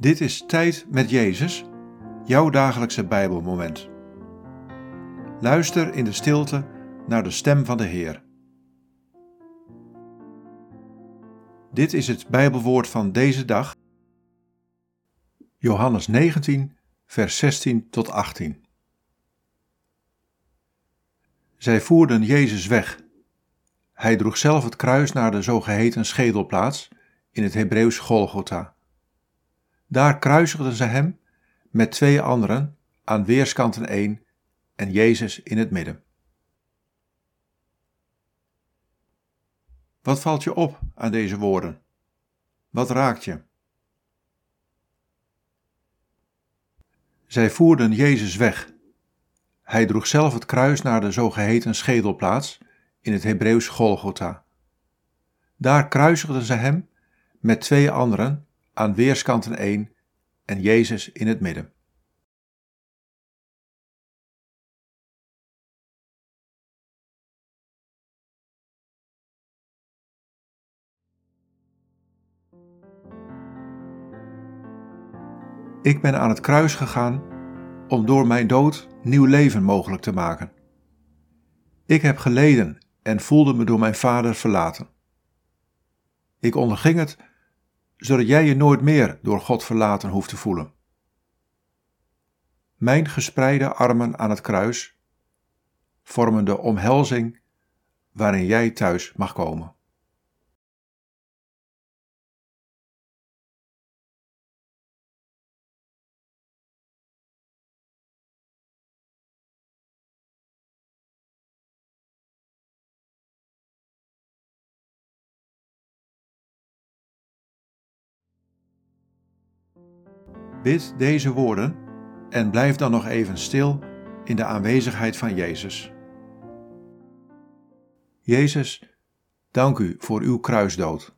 Dit is Tijd met Jezus, jouw dagelijkse Bijbelmoment. Luister in de stilte naar de stem van de Heer. Dit is het Bijbelwoord van deze dag, Johannes 19, vers 16 tot 18. Zij voerden Jezus weg. Hij droeg zelf het kruis naar de zogeheten schedelplaats, in het Hebreeuws Golgotha. Daar kruisigden ze hem met twee anderen aan weerskanten één en Jezus in het midden. Wat valt je op aan deze woorden? Wat raakt je? Zij voerden Jezus weg. Hij droeg zelf het kruis naar de zogeheten schedelplaats, in het Hebreeuws Golgotha. Daar kruisigden ze hem met twee anderen aan weerskanten één en Jezus in het midden. Ik ben aan het kruis gegaan om door mijn dood nieuw leven mogelijk te maken. Ik heb geleden en voelde me door mijn vader verlaten. Ik onderging het zodat jij je nooit meer door God verlaten hoeft te voelen. Mijn gespreide armen aan het kruis vormen de omhelzing waarin jij thuis mag komen. Bid deze woorden en blijf dan nog even stil in de aanwezigheid van Jezus. Jezus, dank u voor uw kruisdood.